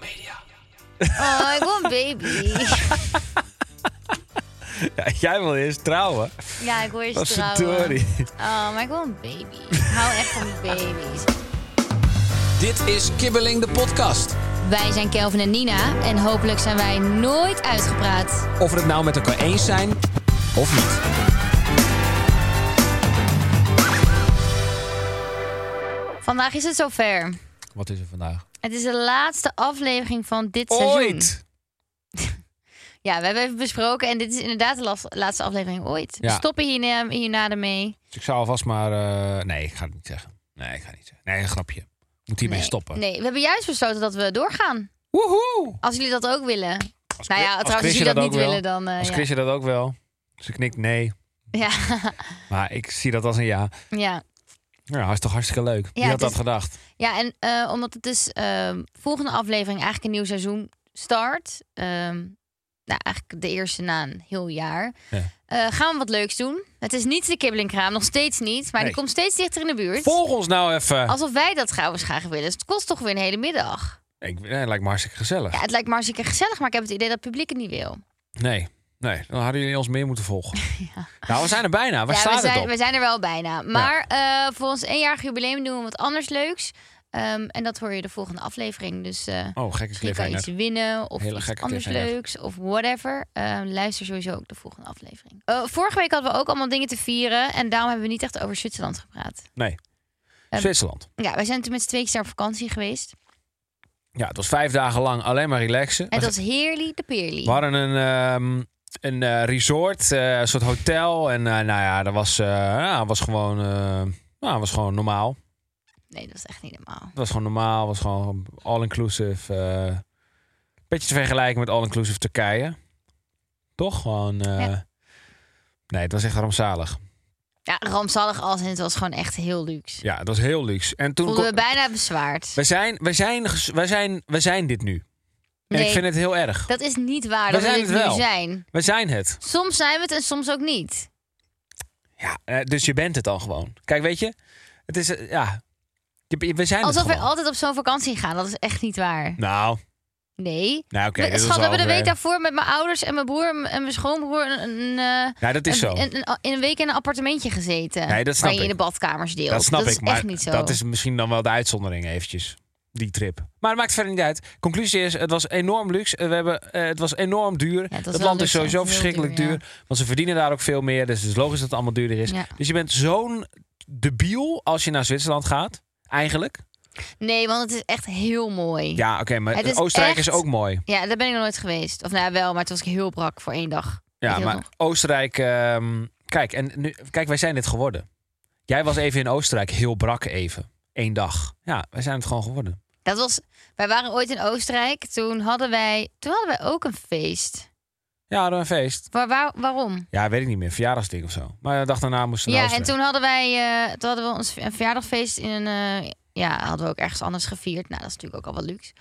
Media. Oh, ik wil een baby. Ja, jij wil eerst trouwen. Ja, ik wil Wat eerst trouwen. verdorie. Oh, maar ik wil een baby. Ik hou echt van baby's. Dit is Kibbeling de podcast. Wij zijn Kelvin en Nina en hopelijk zijn wij nooit uitgepraat. Of we het nou met elkaar eens zijn of niet. Vandaag is het zover. Wat is er vandaag? Het is de laatste aflevering van dit seizoen. Ooit! Ja, we hebben even besproken en dit is inderdaad de laatste aflevering ooit. We Ja. stoppen hierna, hierna ermee. Dus ik zou alvast maar... eh, nee, ik ga het niet zeggen. Nee, ik ga het niet zeggen. Nee, een grapje. Moet hiermee Nee, stoppen. Nee, we hebben juist besloten dat we doorgaan. Woehoe! Als jullie dat ook willen. Als Nou ja, trouwens, als Chrisje jullie dat niet ook wil. willen, dan... eh, Als ja. Chrisje dat ook wel. Ze knikt nee. Ja, Maar ik zie dat als een ja. ja. Ja, toch hartstikke leuk. Wie het had dat is- gedacht? Ja, en eh, omdat het dus ehm, volgende aflevering eigenlijk een nieuw seizoen start. ehm, nou, eigenlijk de eerste na een heel jaar. Ja. eh, gaan we wat leuks doen. Het is niet de kibbelingkraam, nog steeds niet. Maar Nee. die komt steeds dichter in de buurt. Volg ons nou even. Alsof wij dat trouwens graag willen. Dus het kost toch weer een hele middag. Ik, nee, lijkt me hartstikke gezellig. Ja, het lijkt me hartstikke gezellig, maar ik heb het idee dat het publiek het niet wil. Nee, nee, dan hadden jullie ons meer moeten volgen. Nou, we zijn er bijna. Waar ja, staat we zijn, het op? we zijn er wel bijna. Maar eh, voor ons eenjarig jubileum doen we wat anders leuks. Ehm, en dat hoor je de volgende aflevering. Dus eh Oh, gekke kan iets winnen of Hele iets anders leuks of whatever. Eh, luister sowieso ook de volgende aflevering. Eh, vorige week hadden we ook allemaal dingen te vieren en daarom hebben we niet echt over Zwitserland gepraat. Nee. Ehm, Zwitserland. Ja, wij zijn toen met z'n tweeën op vakantie geweest. Ja, het was vijf dagen lang alleen maar relaxen. Het was heerly de peerly. We hadden een, ehm, een eh, resort, eh, een soort hotel. En eh, nou ja, dat was, ja, was gewoon, nou, was gewoon normaal. Nee, dat was echt niet normaal. Het was gewoon normaal, was gewoon all-inclusive. beetje te vergelijken met all-inclusive Turkije. Toch? Gewoon. Ja. Nee, het was echt rampzalig. Ja, rampzalig als het was gewoon echt heel luxe. Ja, het was heel luxe. En toen. Voelden we bijna bezwaard. we, zijn, we, zijn, we, zijn, we zijn dit nu. En ik vind het heel erg. Dat is niet waar We dat we het wel. nu zijn. We zijn het. Soms zijn we het en soms ook niet. Ja, eh, dus je bent het dan gewoon. Kijk, weet je, het is, eh, ja, we zijn Alsof we altijd op zo'n vakantie gaan. Dat is echt niet waar. Nou, Nee. nou oké, is Schat, we hebben de week daarvoor met mijn ouders en mijn broer en mijn schoonbroer een, een, eh, Ja, dat is een, zo. een- in een week in een appartementje gezeten. Nee, dat snap waar je ik. in de badkamers deelt. dat snap is ik, maar echt niet zo. dat is misschien dan wel de uitzondering eventjes. Die trip. Maar het maakt verder niet uit. Conclusie is, het was enorm luxe. We hebben, eh, het was enorm duur. het was het land is sowieso heel verschrikkelijk duur, duur. ja. Want ze verdienen daar ook veel meer. Dus het is logisch dat het allemaal duurder is. Ja. Dus je bent zo'n debiel als je naar Zwitserland gaat. Eigenlijk. Nee, want het is echt heel mooi. Ja, oké. maar Het is Oostenrijk echt- is ook mooi. Ja, daar ben ik nog nooit geweest. Of nou ja, wel, maar toen was ik heel brak voor één dag. Ja, maar nog? Oostenrijk. ehm, kijk, en nu, kijk, wij zijn dit geworden. Jij was even in Oostenrijk, heel brak even. Eén dag. Ja, wij zijn het gewoon geworden. Dat was, wij waren ooit in Oostenrijk. Toen hadden wij, toen hadden wij ook een feest. Ja, hadden we een feest. Waar, waar- waarom? Ja, weet ik niet meer. Verjaardagsding of zo. Maar de dag daarna moesten we Ja, en toen hadden wij, eh, toen hadden we ons een verjaardagfeest in een, eh, ja, hadden we ook ergens anders gevierd. Nou, dat is natuurlijk ook al wat luxe.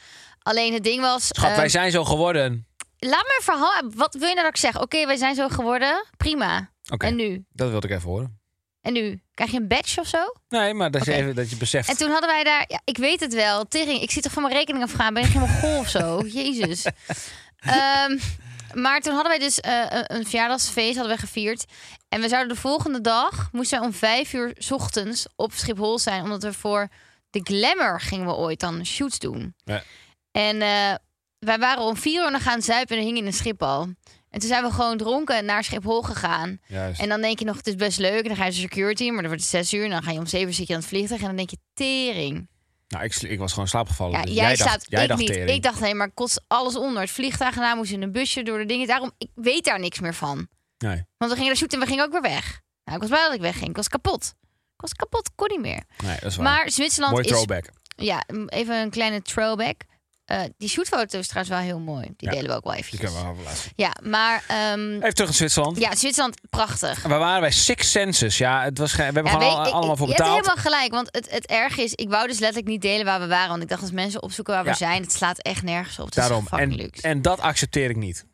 Alleen het ding was, Schat, wij zijn zo geworden. laat me een verhaal. Wat wil je nou dat ik zeg? Oké, wij zijn zo geworden. Prima. Oké, En nu? dat wilde ik even horen. En nu? Krijg je een badge of zo? Nee, maar dat, Oké. even, dat je beseft. En toen hadden wij daar, ja, ik weet het wel, tering, ik zie toch van mijn rekening afgaan, ben ik helemaal gol of zo? Jezus. Ehm, maar toen hadden wij dus eh, een- een verjaardagsfeest hadden we gevierd. En we zouden de volgende dag, moesten wij om vijf uur 's ochtends op Schiphol zijn. Omdat we voor de Glamour gingen we ooit dan shoots doen. Ja. En eh, wij waren om vier uur nog gaan zuipen en hingen in een Schiphol. En toen zijn we gewoon dronken naar Schiphol gegaan. Juist. En dan denk je nog, het is best leuk. En dan ga je naar security, maar dan wordt het zes uur. En dan ga je om zeven uur zit je aan het vliegtuig. En dan denk je, tering. Nou, ik, ik was gewoon slaapgevallen. Ja, dus jij, dacht, slaapt, jij ik dacht niet. tering. Ik dacht, hé, maar kost alles onder. Het vliegtuig en daar moest in een busje door de dingen. Daarom, ik weet daar niks meer van. Nee. Want we gingen naar en we gingen ook weer weg. Nou, ik was blij dat ik wegging. Ik was kapot. Ik was kapot, kon niet meer. Nee, dat is waar. Maar Zwitserland Mooi is... throwback. Ja, even een kleine throwback. Eh, die shootfoto is trouwens wel heel mooi. Die Ja, delen we ook wel Die even. kunnen we wel. Ja, maar ehm, Even terug naar Zwitserland. ja, Zwitserland, prachtig. We waren bij Six Senses. Ja, het was, we hebben Ja, gewoon weet- al- ik- allemaal voor je hebt betaald. helemaal gelijk, want het, het erg is, ik wou dus letterlijk niet delen waar we waren, want ik dacht als mensen opzoeken waar we zijn, het slaat echt nergens op. Het Daarom. is fucking En, luxe. en dat accepteer ik niet.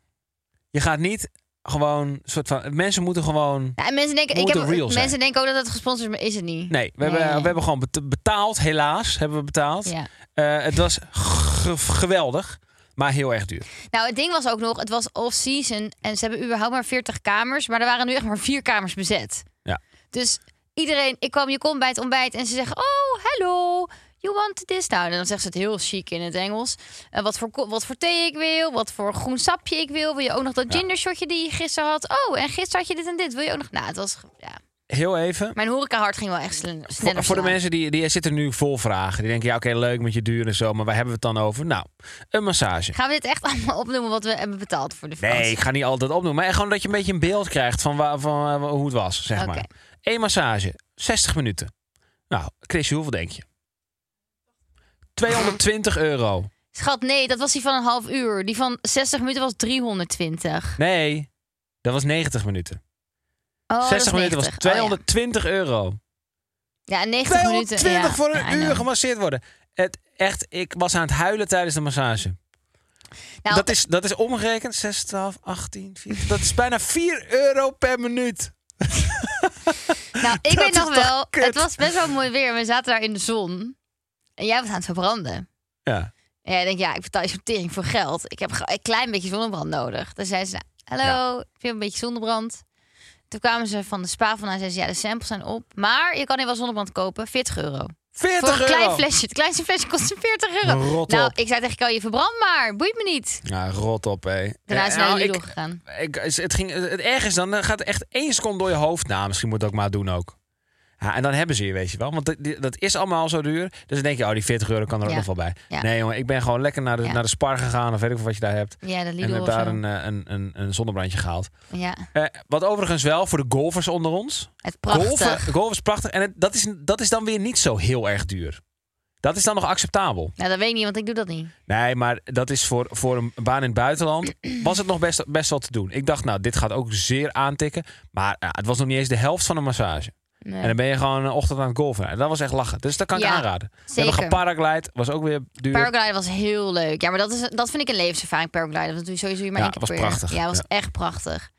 Je gaat niet gewoon soort van. Mensen moeten gewoon. Ja, en mensen denken, ik heb, zijn. mensen denken ook dat het gesponsord is, maar is het niet. Nee, we, Nee, hebben, we hebben gewoon bet- betaald. Helaas hebben we betaald. Ja. Eh, het was ge- geweldig, maar heel erg duur. Nou, het ding was ook nog, het was off-season en ze hebben überhaupt maar 40 kamers, maar er waren nu echt maar vier kamers bezet. Ja. Dus iedereen, ik kwam, je komt bij het ontbijt en ze zeggen, oh, hello, you want this nou? En dan zegt ze het heel chic in het Engels. En wat, voor, wat voor thee ik wil, wat voor groen sapje ik wil. Wil je ook nog dat ginger shotje die je gisteren had? Oh, en gisteren had je dit en dit. Wil je ook nog? Nou, het was, ja. Heel even. Mijn horecahart ging wel echt sne- sneller Voor, voor de mensen die, die zitten nu vol vragen. Die denken, ja oké, leuk met je duur en zo. Maar waar hebben we het dan over? Nou, een massage. Gaan we dit echt allemaal opnoemen wat we hebben betaald voor de vakantie? Nee, ik ga niet altijd opnoemen. Maar gewoon dat je een beetje een beeld krijgt van, waar, van eh, hoe het was, zeg maar. Eén massage, 60 minuten. Nou, Chris, hoeveel denk je? 220 euro. Schat, nee, dat was die van een half uur. Die van 60 minuten was 320. Nee, dat was 90 minuten. Oh, dat 60 is minuten was 90. Oh, 220 euro. ja. ja, 90 minuten. 220 ja. voor een uur gemasseerd worden. Het, echt, ik was aan het huilen tijdens de massage. Nou, dat, is, dat is omgerekend 6, 12, 18, 4. Dat is bijna 4 euro per minuut. nou, ik dat weet nog wel, kut? het was best wel mooi weer. We zaten daar in de zon. En jij was aan het verbranden. Ja. En jij denkt, ja, ik betaal je sortering voor geld. Ik heb een klein beetje zonnebrand nodig. Dan zei ze, hallo, ik wil een beetje zonnebrand. Toen kwamen ze van de spa vandaan en zeiden ze, ja, de samples zijn op. Maar je kan hier wel zonnebrand kopen, 40 euro. 40 Voor een euro. klein flesje. Het kleinste flesje kost 40 euro. Rot nou, op. ik zei tegen jou, je verbrand maar. Boeit me niet. Ja, rot op, hé. Daarna is Eh, hij naar nou, Lidl ik- gegaan. Ik, het, ging, het erg is dan, dan gaat echt één seconde door je hoofd na. Misschien moet het ook maar doen ook. Ja, en dan hebben ze je, weet je wel. Want dat, dat is allemaal zo duur. Dus dan denk je, oh, die 40 euro kan er ook nog wel bij. Ja. Nee, jongen, ik ben gewoon lekker naar de, naar de Spar gegaan. Of weet ik wat je daar hebt. Ja, de en heb daar een, eh, een, een, een zonnebrandje gehaald. Ja, Eh, wat overigens wel voor de golfers onder ons. het prachtig. Golfen, golf is prachtig. En het, dat, is, dat is dan weer niet zo heel erg duur. Dat is dan nog acceptabel. Nou, dat weet ik niet, want ik doe dat niet. Nee, maar dat is voor, voor een baan in het buitenland. was het nog best, best wel te doen. Ik dacht, nou, dit gaat ook zeer aantikken. Maar ja, het was nog niet eens de helft van een massage. Nee. En dan ben je gewoon een ochtend aan het golfen. En dat was echt lachen. Dus dat kan ik Ja, aanraden. We hebben. Was ook weer duur. Paragliden was heel leuk. Ja, maar dat, is, dat vind ik een levenservaring, paragliden. Dat doe je sowieso maar Ja, één keer was per jaar. prachtig. Ja, was echt prachtig.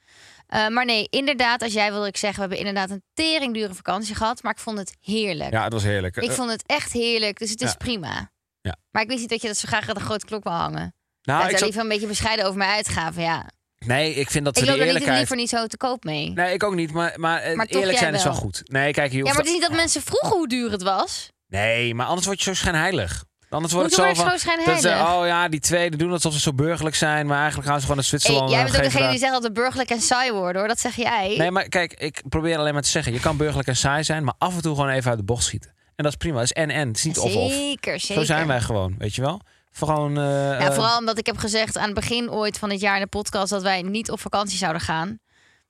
Eh, maar nee, inderdaad, als jij wilde ik zeggen... we hebben inderdaad een teringdure vakantie gehad... maar ik vond het heerlijk. ja, het was heerlijk. Ik Eh, vond het echt heerlijk, dus het is prima. Ja. Maar ik wist niet dat je dat zo graag aan de grote klok wil hangen. nou, ik liever een beetje bescheiden over mijn uitgaven, ja. Nee, ik vind dat Ik ze die niet, eerlijkheid... liever niet zo te koop mee. Nee, ik ook niet. Maar, maar, eh, Maar eerlijk jij zijn is wel wel. goed. Nee, kijk, je ja, maar het is niet dat mensen vroegen hoe duur het was. Nee, maar anders word je zo schijnheilig. Anders wordt het zo van... ik dat ze, oh ja, die tweede doen alsof ze zo burgerlijk zijn. Maar eigenlijk gaan ze gewoon naar Hey, Zwitserland. jij en bent ook degene daar- die zegt dat we burgerlijk en saai worden, hoor. Dat zeg jij. Nee, maar kijk, ik probeer alleen maar te zeggen. Je kan burgerlijk en saai zijn, maar af en toe gewoon even uit de bocht schieten. En dat is prima. Dat is en-en. Het is niet of-of. Zeker, zeker. Zo zijn wij gewoon, weet je wel? Gewoon... eh, Ja, eh, vooral omdat ik heb gezegd aan het begin ooit van dit jaar in de podcast dat wij niet op vakantie zouden gaan.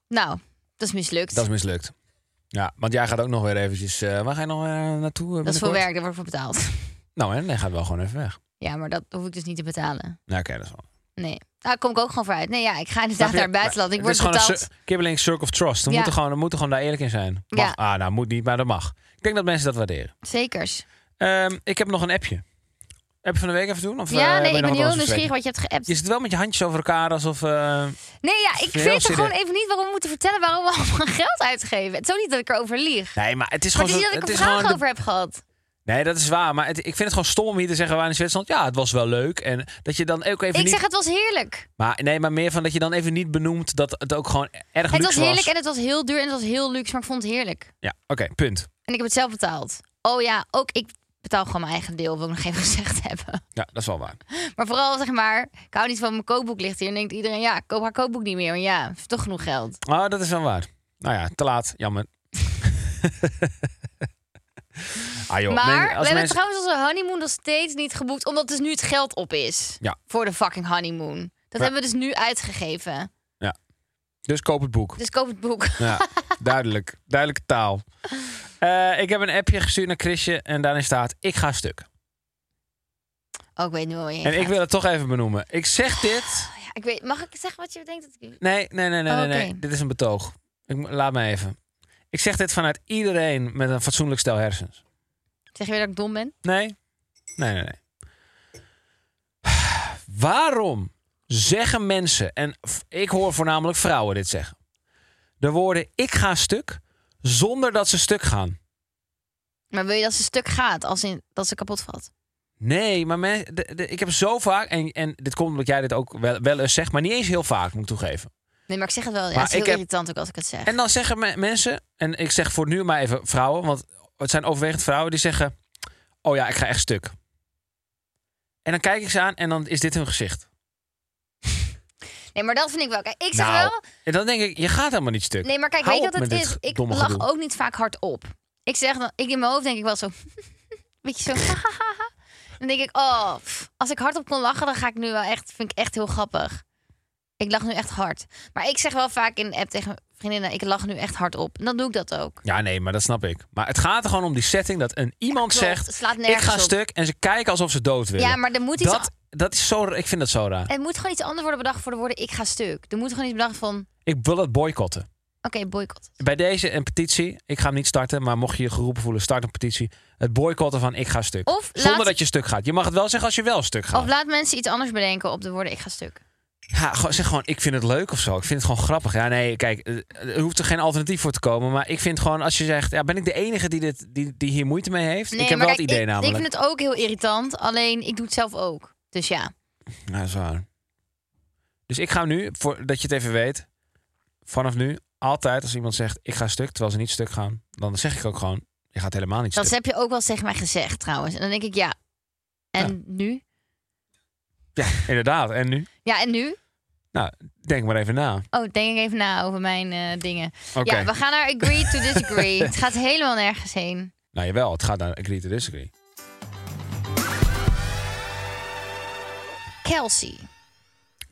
Nou, dat is mislukt. Dat is mislukt. Ja, want jij gaat ook nog weer eventjes... eh, waar ga je nog naartoe? Dat is voor werk, daar wordt voor betaald. Nou, en dan gaat wel gewoon even weg. Ja, maar dat hoef ik dus niet te betalen. Nou, oké, dat is wel... Nee. Daar kom ik ook gewoon voor uit. Nee, ja, ik ga inderdaad naar het buitenland. Ik Het word is gewoon betaald. Kibbeling Circle of Trust. We, Ja. moeten gewoon, we moeten gewoon daar eerlijk in zijn. Mag. Ja. Ah, nou, moet niet, maar dat mag. Ik denk dat mensen dat waarderen. Zekers. Ehm, ik heb nog een appje. Appje van de week even doen? Of, eh, Ja, ben nee, ik ben heel nieuwsgierig wat je hebt geappt. Je zit wel met je handjes over elkaar alsof... eh, Nee, ja, ik weet serieus. gewoon even niet waarom we moeten vertellen waarom we allemaal geld uitgeven. Het is ook niet dat ik erover lieg. Nee, maar het is Maar gewoon... het is niet dat ik het gewoon de- over heb gehad. Nee, dat is waar. Maar het, ik vind het gewoon stom om hier te zeggen... waar in Zwitserland... Ja, het was wel leuk. En dat je dan ook even Ik niet... zeg het was heerlijk. Maar, nee, maar meer van dat je dan even niet benoemt... dat het ook gewoon erg Het luxe was heerlijk en het was heel duur en het was heel luxe, maar ik vond het heerlijk. Ja, oké, punt. En ik heb het zelf betaald. Oh ja, ook ik betaal gewoon mijn eigen deel, wil ik nog even gezegd hebben. Ja, dat is wel waar. Maar vooral zeg maar, ik hou niet van mijn kookboek ligt hier. En denkt iedereen, ja, koop haar kookboek niet meer. Want ja, heeft toch genoeg geld. Oh, dat is wel waar. Nou ja, te laat. Jammer. ah joh, maar men- we hebben trouwens onze honeymoon nog steeds niet geboekt. Omdat dus nu het geld op is. Ja. Voor de fucking honeymoon. Dat Ja. hebben we dus nu uitgegeven. Dus koop het boek. Dus koop het boek. Ja, duidelijk. Duidelijke taal. Eh, ik heb een appje gestuurd naar Chrisje en daarin staat: Ik ga stuk. Oh, ik weet nu wel je En ik wil het toch even benoemen. Ik zeg dit. Ja, ik weet, mag ik zeggen wat je denkt? Dat ik... Nee, nee, nee, nee, Oh, nee, nee. oké. Dit is een betoog. Ik, laat me even. Ik zeg dit vanuit iedereen met een fatsoenlijk stel hersens. Zeg je weer dat ik dom ben? Nee? Nee, nee, nee. Waarom zeggen mensen, en ik hoor voornamelijk vrouwen dit zeggen, de woorden ik ga stuk zonder dat ze stuk gaan? Maar wil je dat ze stuk gaat, als in dat ze kapot valt? Nee, maar men, de, de- ik heb zo vaak, en, en dit komt omdat jij dit ook wel, wel eens zegt, maar niet eens heel vaak, moet ik toegeven. Nee, maar ik zeg het wel. Ja, het is heel heb- irritant ook als ik het zeg. En dan zeggen me- mensen, en ik zeg voor nu maar even vrouwen, want het zijn overwegend vrouwen die zeggen: Oh ja, ik ga echt stuk. En dan kijk ik ze aan en dan is dit hun gezicht. Nee, maar dat vind ik wel. Kijk, ik zeg Nou, wel... En dan denk ik: Je gaat helemaal niet stuk. Nee, maar kijk, Hou weet je wat het is? Ik lach gedoe. ook niet vaak hard op. Ik zeg dan... Ik in mijn hoofd denk ik wel zo... Beetje zo... dan denk ik, oh, pff, als ik hardop kon lachen, dan ga ik nu wel echt... Vind ik echt heel grappig. Ik lach nu echt hard. Maar ik zeg wel vaak in de app tegen vriendinnen... Ik lach nu echt hard op. En dan doe ik dat ook. Ja, nee, maar dat snap ik. Maar het gaat er gewoon om die setting dat een iemand Klopt, zegt: het slaat Ik nergens ga op. stuk en ze kijken alsof ze dood willen. Ja, maar er moet iets... dat, dat is zo, ik vind dat zo raar. Er moet gewoon iets anders worden bedacht voor de woorden ik ga stuk. Er moet gewoon iets bedacht van... Ik wil het boycotten. Oké, boycott. Bij deze een petitie. Ik ga hem niet starten, maar mocht je je geroepen voelen, start een petitie. Het boycotten van ik ga stuk. Of Zonder laat- dat je stuk gaat. Je mag het wel zeggen als je wel stuk gaat. Of laat mensen iets anders bedenken op de woorden ik ga stuk. Ja, gewoon- zeg gewoon, ik vind het leuk of zo. Ik vind het gewoon grappig. Ja, nee, kijk, eh, er hoeft er geen alternatief voor te komen. Maar ik vind gewoon, als je zegt, ja, ben ik de enige die, dit, die, die hier moeite mee heeft? Nee, ik heb maar wel kijk, het idee ik, namelijk. Ik vind het ook heel irritant. Alleen ik doe het zelf ook. Dus ja. Ja, dat is waar. Dus ik ga nu, voordat je het even weet, vanaf nu, altijd als iemand zegt, ik ga stuk, terwijl ze niet stuk gaan, dan zeg ik ook gewoon, je gaat helemaal niet Dat stuk. heb je ook wel eens tegen mij gezegd trouwens. En dan denk ik ja. En Ja. nu? Ja, inderdaad. En nu? Ja, en nu? Nou, denk maar even na. Oh, denk ik even na over mijn eh, dingen. Ja, we gaan naar agree to disagree. het gaat helemaal nergens heen. Nou, jawel, het gaat naar agree to disagree. Kelsey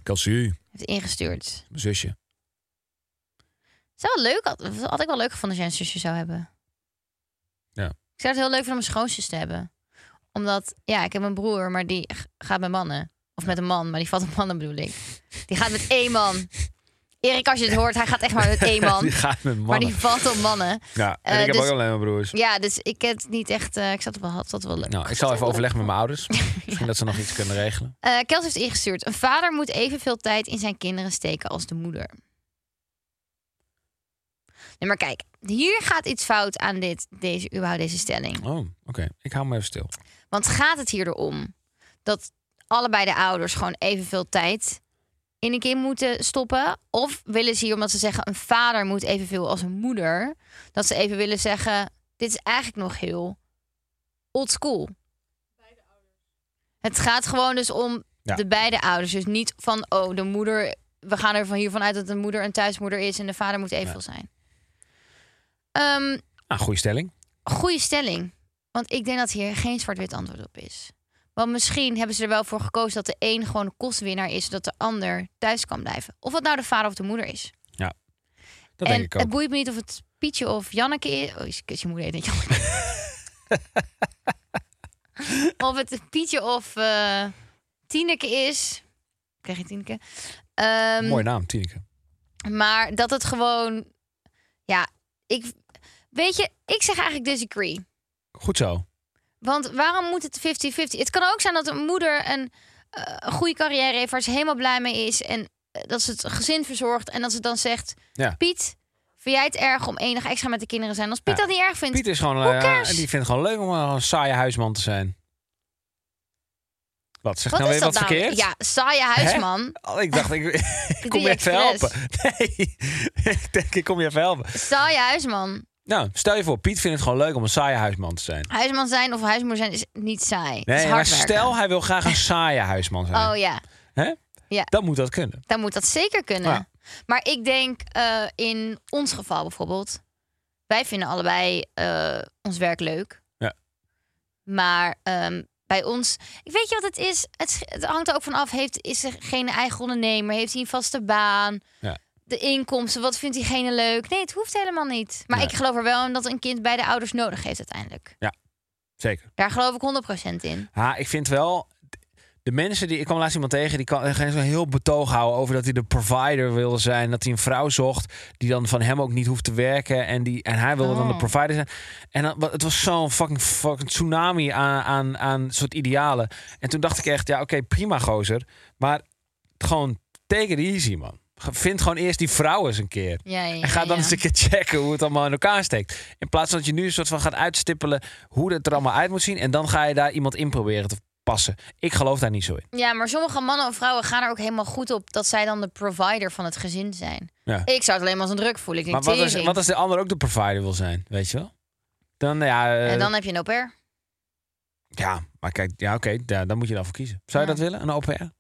Kelsey, heeft ingestuurd. mijn zusje. Zou wel leuk, had, had ik wel leuk gevonden als jij een zusje zou hebben. Ja. Ik zou het heel leuk vinden om een schoonzus te hebben. Omdat, ja, ik heb een broer, maar die gaat met mannen. Of met een man, maar die valt op mannen bedoel ik. Die gaat met één man. Erik, als je het hoort, hij gaat echt maar met één man. Die gaat met Maar mannen. die valt op mannen. Ja, en Eh, ik heb dus- ook alleen maar broers. Ja, dus ik heb het niet echt... eh, ik zat wel, had dat wel leuk. Nou, ik zal even overleggen met mijn ouders. Misschien dat ze nog iets kunnen regelen. Eh Kels heeft ingestuurd. Een vader moet evenveel tijd in zijn kinderen steken als de moeder. Nee, maar kijk. Hier gaat iets fout aan dit, deze, überhaupt deze stelling. Oh, oké. Ik hou me even stil. Want gaat het hier erom dat allebei de ouders gewoon evenveel tijd in een kind moeten stoppen? Of willen ze hier, omdat ze zeggen een vader moet evenveel als een moeder, dat ze even willen zeggen: dit is eigenlijk nog heel old school. Het gaat gewoon dus om Ja. de beide ouders. Dus niet van, oh, de moeder. We gaan er van hiervan uit dat de moeder een thuismoeder is en de vader moet evenveel zijn. Ehm Ah, goede stelling. Goeie stelling. Want ik denk dat hier geen zwart-wit antwoord op is. Want misschien hebben ze er wel voor gekozen dat de een gewoon een kostwinnaar is, zodat de ander thuis kan blijven. Of het nou de vader of de moeder is. Dat en denk ik ook. het boeit me niet of het Pietje of Janneke is. Oh, je je moeder heet niet Janneke. of het Pietje of eh Tineke is. Krijg je Tineke? Ehm, Mooie naam, Tineke. maar dat het gewoon... Ja, ik... Weet je, ik zeg eigenlijk disagree. Goed zo. Want waarom moet het 50-50? Het kan ook zijn dat een moeder een, eh, een goede carrière heeft... waar ze helemaal blij mee is... en eh, dat ze het gezin verzorgt... en dat ze dan zegt... Ja. Piet, vind jij het erg om enig extra met de kinderen te zijn? Als Piet Ja. dat niet erg vindt... Piet is gewoon, cares? die vindt het gewoon leuk om een saaie huisman te zijn. Wat, zeg wat nou weer wat nou? verkeerd? Ja, saaie huisman. Oh, ik dacht, ik, ik kom je even helpen. Nee, ik denk, ik kom je even helpen. Saaie huisman. Nou, stel je voor, Piet vindt het gewoon leuk om een saaie huisman te zijn. Huisman zijn of huismoeder zijn is niet saai. Het is Nee, maar hard werken. stel hij wil graag een saaie huisman zijn. Oh ja, Hè? Ja. Dan moet dat kunnen. dan moet dat zeker kunnen. Ja. Maar ik denk eh, in ons geval bijvoorbeeld... wij vinden allebei eh, ons werk leuk. Ja. Maar ehm, bij ons... Ik weet je wat het is? Het, sch- het hangt er ook van af. Heeft, is er geen eigen ondernemer? Heeft hij een vaste baan? Ja. De inkomsten, wat vindt diegene leuk? Nee, het hoeft helemaal niet. Maar Nee. ik geloof er wel in dat een kind beide ouders nodig heeft uiteindelijk. Zeker. Daar geloof ik 100% in. Ha, ik vind wel. De mensen die. Ik kwam laatst iemand tegen. die kan, ging zo'n heel betoog houden. over dat hij de provider wilde zijn. Dat hij een vrouw zocht. die dan van hem ook niet hoeft te werken. En, die, en hij wilde dan de Oh. provider zijn. En dan, het was zo'n fucking, fucking tsunami aan, aan, aan soort idealen. En toen dacht ik echt. ja, oké, prima gozer. Maar gewoon take it easy, man. Vind gewoon eerst die vrouw eens een keer. Ja, ja, En ga dan ja. eens een keer checken hoe het allemaal in elkaar steekt. In plaats van dat je nu een soort van gaat uitstippelen hoe het er allemaal uit moet zien. En dan ga je daar iemand in proberen te passen. Ik geloof daar niet zo in. Ja, maar sommige mannen en vrouwen gaan er ook helemaal goed op dat zij dan de provider van het gezin zijn. Ik zou het alleen maar als een druk voelen. Ik Maar denk, wat als, wat als de ander ook de provider wil zijn? Weet je wel? Dan ja. eh, En dan heb je een au pair. Ja, maar kijk, ja, oké, ja, dan moet je dan voor kiezen. Zou je dat willen, een au pair?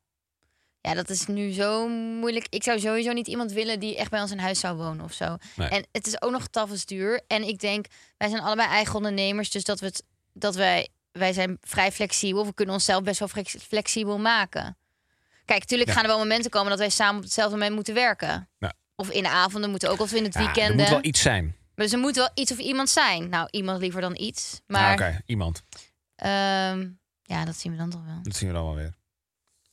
Ja, dat is nu zo moeilijk. Ik zou sowieso niet iemand willen die echt bij ons in huis zou wonen of zo. Nee. En het is ook nog tafels duur. En ik denk, wij zijn allebei eigen ondernemers. Dus dat, we het, dat wij, wij zijn vrij flexibel. We kunnen onszelf best wel flex- flexibel maken. Kijk, natuurlijk Ja. gaan er wel momenten komen dat wij samen op hetzelfde moment moeten werken. Ja. Of in de avonden moeten ook, of in het Ja, er weekend. moet wel iets zijn. Dus er moet wel iets of iemand zijn. Nou, iemand liever dan iets. Maar Maar Oké, iemand. ehm, ja, dat zien we dan toch wel. Dat zien we dan wel weer.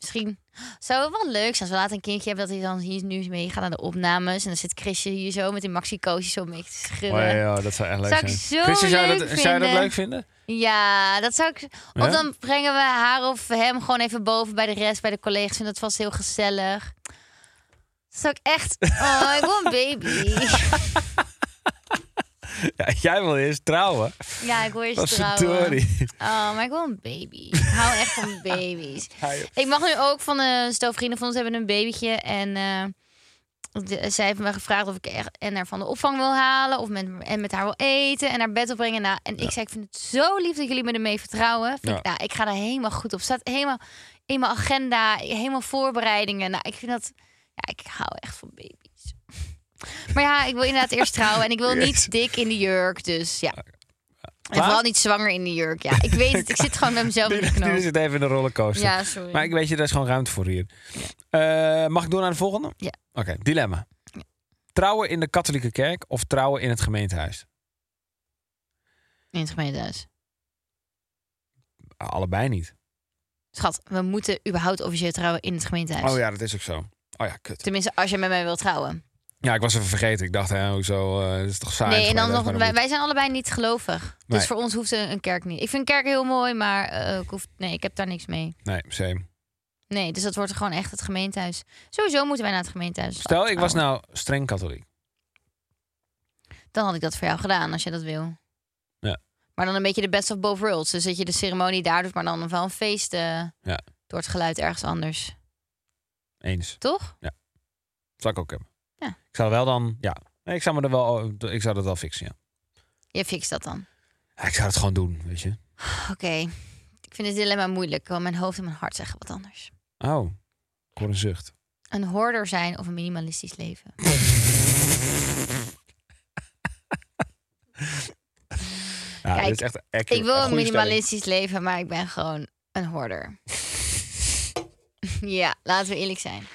Misschien zou wel leuk zijn als we later een kindje hebben dat hij dan hier nu mee gaat naar de opnames. En dan zit Chrisje hier zo met die maxi-koosjes zo mee te schudden. Oh, ja, dat zou echt leuk Zou ik zijn. zo Christian, zou, je leuk dat, zou je dat leuk vinden? Ja, dat zou ik. Ja? Of dan brengen we haar of hem gewoon even boven bij de rest, bij de collega's. En dat vast heel gezellig. Dat zou ik echt. Oh, ik wil een baby. Ja, jij wil eerst trouwen. Ja, ik wil eerst Wat trouwen. verdorie. Oh, maar ik wil een baby. Ik hou echt van baby's. Ja. Ik mag nu ook van een stel vrienden van ons hebben een babytje. En eh, de- zij heeft me gevraagd of ik echt en haar van de opvang wil halen. Of met, en met haar wil eten en naar bed wil brengen. Nou, en ik zei, ik vind het zo lief dat jullie me ermee vertrouwen. Vind Ja. ik, nou, ik ga daar helemaal goed op. Staat helemaal in mijn agenda, helemaal voorbereidingen. Nou, ik vind dat... Ja, ik hou echt van baby's. Maar ja, ik wil inderdaad eerst trouwen. En ik wil niet dik in de jurk, dus ja. En vooral niet zwanger in de jurk. Ja, ik weet het. Ik zit gewoon met mezelf in de knoop. zit even in de rollercoaster. Ja, sorry. Maar ik weet je, daar is gewoon ruimte voor hier. Eh, mag ik door naar de volgende? Ja. Oké, dilemma. Trouwen in de katholieke kerk of trouwen in het gemeentehuis? In het gemeentehuis. Allebei niet. Schat, we moeten überhaupt officieel trouwen in het gemeentehuis. Oh ja, dat is ook zo. Oh ja, kut. Tenminste, als je met mij wilt trouwen. Ja, ik was even vergeten. Ik dacht, hè, hoezo, dat is toch saai. nee, en dan nog, wij, wij zijn allebei niet gelovig. Nee. Dus voor ons hoeft een, een kerk niet. Ik vind kerk heel mooi, maar eh, ik hoef, nee, ik heb daar niks mee. Nee, same. Nee, dus dat wordt gewoon echt het gemeentehuis. Sowieso moeten wij naar het gemeentehuis. Stel, ik was trouwen. nou streng katholiek. Dan had ik dat voor jou gedaan, als je dat wil. Ja. Maar dan een beetje de best of both worlds. Dus dat je de ceremonie daar doet, maar dan wel een feest eh, Ja. door het geluid ergens anders. Eens. Toch? Zou ik ook hebben. Ja. Ik zou wel dan, ja. Ik zou, me er wel, ik zou dat wel fixen, ja. Je fixt dat dan. ja. Ik zou het gewoon doen, weet je. Oké. Ik vind het dilemma moeilijk, want mijn hoofd en mijn hart zeggen wat anders. Oh, ik hoor een zucht. Een hoorder zijn of een minimalistisch leven? Ja, Kijk, dit is echt accurate. Ik wil een minimalistisch leven, maar ik ben gewoon een hoorder. ja, laten we eerlijk zijn.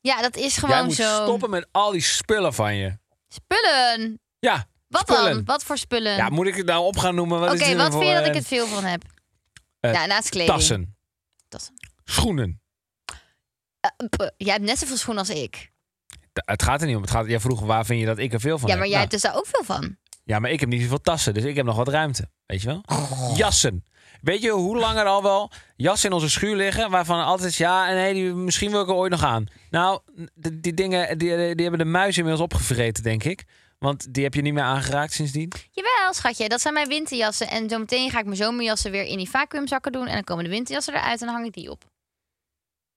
Ja, dat is stelling. Jij gewoon moet zo. stoppen met al die spullen van je. Spullen! Ja, Wat spullen. dan? Wat voor spullen? Ja, moet ik het nou op gaan noemen? Wat Oké, dit wat nou vind je dat ik eh, het veel van heb? eh, ja, naast kleding. Tassen, Tassen. schoenen. Eh, jij hebt net zoveel schoenen als ik. Da- Het gaat er niet om. Het gaat, jij vroeg waar vind je dat ik er veel van ja, heb. maar jij Nou, hebt dus daar ook veel van. Ja, maar ik heb niet zoveel tassen, dus ik heb nog wat ruimte. Weet je wel? Jassen. Weet je hoe lang er al wel jassen in onze schuur liggen... waarvan altijd ja, nee, die, misschien wil ik er ooit nog aan. Nou, die, die dingen, die, die hebben de muis inmiddels opgevreten, denk ik. Want die heb je niet meer aangeraakt sindsdien. Jawel, schatje, dat zijn mijn winterjassen. En zo meteen ga ik mijn zomerjassen weer in die vacuümzakken doen. En dan komen de winterjassen eruit en dan hang ik die op.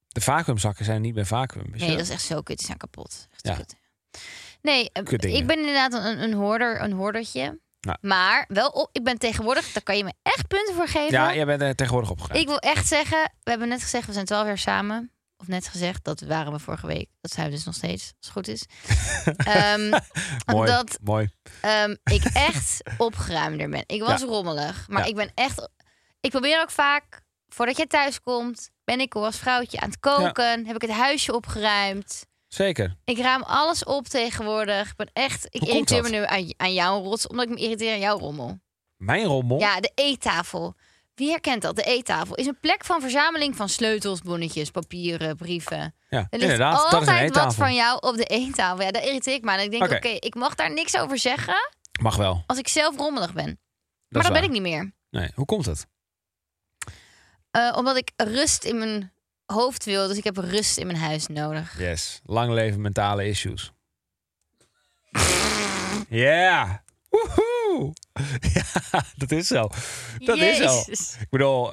De vacuümzakken zijn niet meer vacuüm. Nee, dat is echt zo kut. Die zijn kapot. Echt Ja. kut. Nee, eh, Kutdingen. ik ben inderdaad een, een hoorder, een hoordertje. Nou. Maar wel, op, ik ben tegenwoordig, daar kan je me echt punten voor geven. Ja, jij bent er tegenwoordig opgegaan. Ik wil echt zeggen, we hebben net gezegd, we zijn 12 jaar samen. Of net gezegd, dat waren we vorige week. Dat zijn we dus nog steeds, als het goed is. Ehm, mooi, dat mooi. ehm, ik echt opgeruimder ben. Ik was Ja. rommelig, maar Ja. ik ben echt... Ik probeer ook vaak, voordat jij thuis komt, ben ik als vrouwtje aan het koken. Heb ik het huisje opgeruimd. Zeker. Ik ruim alles op tegenwoordig. Ik ben echt... Ik irriteer me nu aan, aan jouw rots, omdat ik me irriteer aan jouw rommel. Mijn rommel? Ja, de eettafel. Wie herkent dat? De eettafel is een plek van verzameling van sleutels, bonnetjes, papieren, brieven. Ja, Er ligt inderdaad. Dat is een altijd wat van jou op de eettafel. Ja, daar irriteer ik me aan. En ik denk, Oké. ik mag daar niks over zeggen Mag wel. als ik zelf rommelig ben. Dat maar dat ben ik niet meer. Nee, hoe komt het? Eh, omdat ik rust in mijn hoofd wil. Dus ik heb rust in mijn huis nodig. Yes. Lang leven mentale issues. Ja. Woehoe. Ja, dat is zo. Dat is zo. Ik bedoel,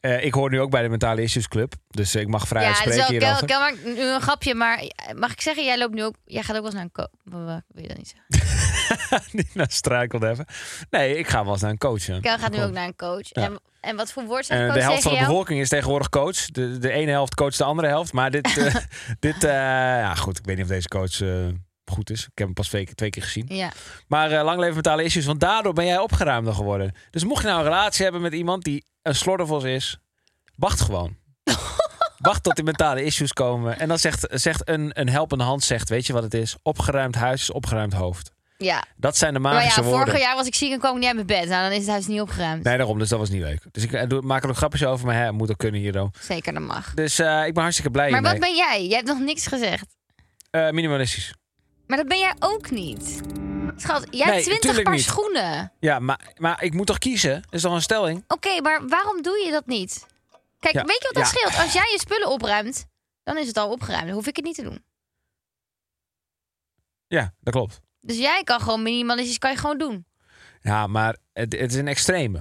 eh, ik hoor nu ook bij de Mentale Issues Club. Dus ik mag vrij Ja, spreken hierover. kel, kel, maar nu een grapje. Maar mag ik zeggen, jij loopt nu ook... Jij gaat ook wel eens naar een coach. Wil je dat niet zeggen? niet naar struikelde even. Nee, ik ga wel eens naar een coach. Kel gaat nu ook naar een coach. Ja. En, en wat voor woord zegt En de de coach helft van de jou? bevolking is tegenwoordig coach. De, de ene helft coacht de andere helft. Maar dit, eh, dit eh, ja goed, ik weet niet of deze coach eh, goed is. Ik heb hem pas twee, keer- twee keer gezien. Ja. Maar eh, lang leven mentale issues, want daardoor ben jij opgeruimder geworden. Dus mocht je nou een relatie hebben met iemand die een slordervos is, wacht gewoon. wacht tot die mentale issues komen. En dan zegt, zegt een, een helpende hand, zegt, weet je wat het is? Opgeruimd huis is opgeruimd hoofd. Ja. Dat zijn de Maar magische ja, woorden. vorig jaar was ik ziek en kwam ik niet uit mijn bed. Nou, dan is het huis niet opgeruimd. Nee, daarom. Dus dat was niet leuk. Dus ik eh, doe- maak er ook grapjes over, maar hè, moet ook kunnen hier. Zeker, dat mag. Dus eh, ik ben hartstikke blij Maar wat ben jij? Jij hebt nog niks gezegd. Eh, minimalistisch. Maar dat ben jij ook niet. Schat, jij Nee, hebt twintig tuurlijk paar niet. schoenen. Ja, maar, maar ik moet toch kiezen? Dat is toch een stelling? Oké, maar waarom doe je dat niet? Kijk, Ja, weet je wat dat ja. scheelt? Als jij je spullen opruimt, dan is het al opgeruimd. Dan hoef ik het niet te doen. Ja, dat klopt. Dus jij kan gewoon minimalistisch, kan je gewoon doen. Ja, maar het, het is een extreme.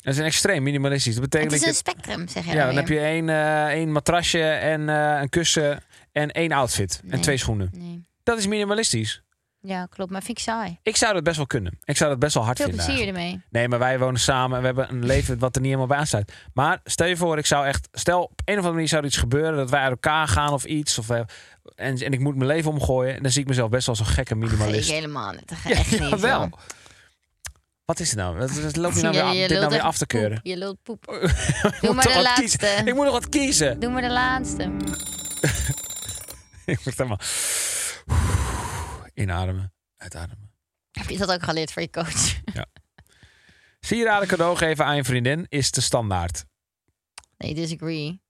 Het is een extreem minimalistisch. Dat Het betekent is dat een spectrum, zeg je Ja, dan heb je één, eh, één matrasje en eh, een kussen en één outfit. En twee schoenen. Nee. Dat is minimalistisch. Ja, klopt. Maar vind ik saai. Ik zou dat best wel kunnen. Ik zou dat best wel hard Veel vinden. plezier eigenlijk. ermee. Nee, maar wij wonen samen en we hebben een leven wat er niet helemaal bij aansluit. Maar stel je voor, ik zou echt... Stel, op een of andere manier zou er iets gebeuren dat wij uit elkaar gaan of iets. Of, eh, en, en ik moet mijn leven omgooien. En dan zie ik mezelf best wel zo'n gekke Ik minimalist. helemaal niet. Dat Ja, echt niet. joh. Wat is het nou? Wat, loop je nou weer, je dit nou weer af te keuren? Je lult poep. Ik Doe moet maar de kiezen. laatste. Ik moet nog wat kiezen. Doe maar de laatste. Ik moet helemaal... Inademen, uitademen. Heb je dat ook geleerd voor je coach? Sieraden cadeau geven aan je vriendin is te standaard. Nee, disagree.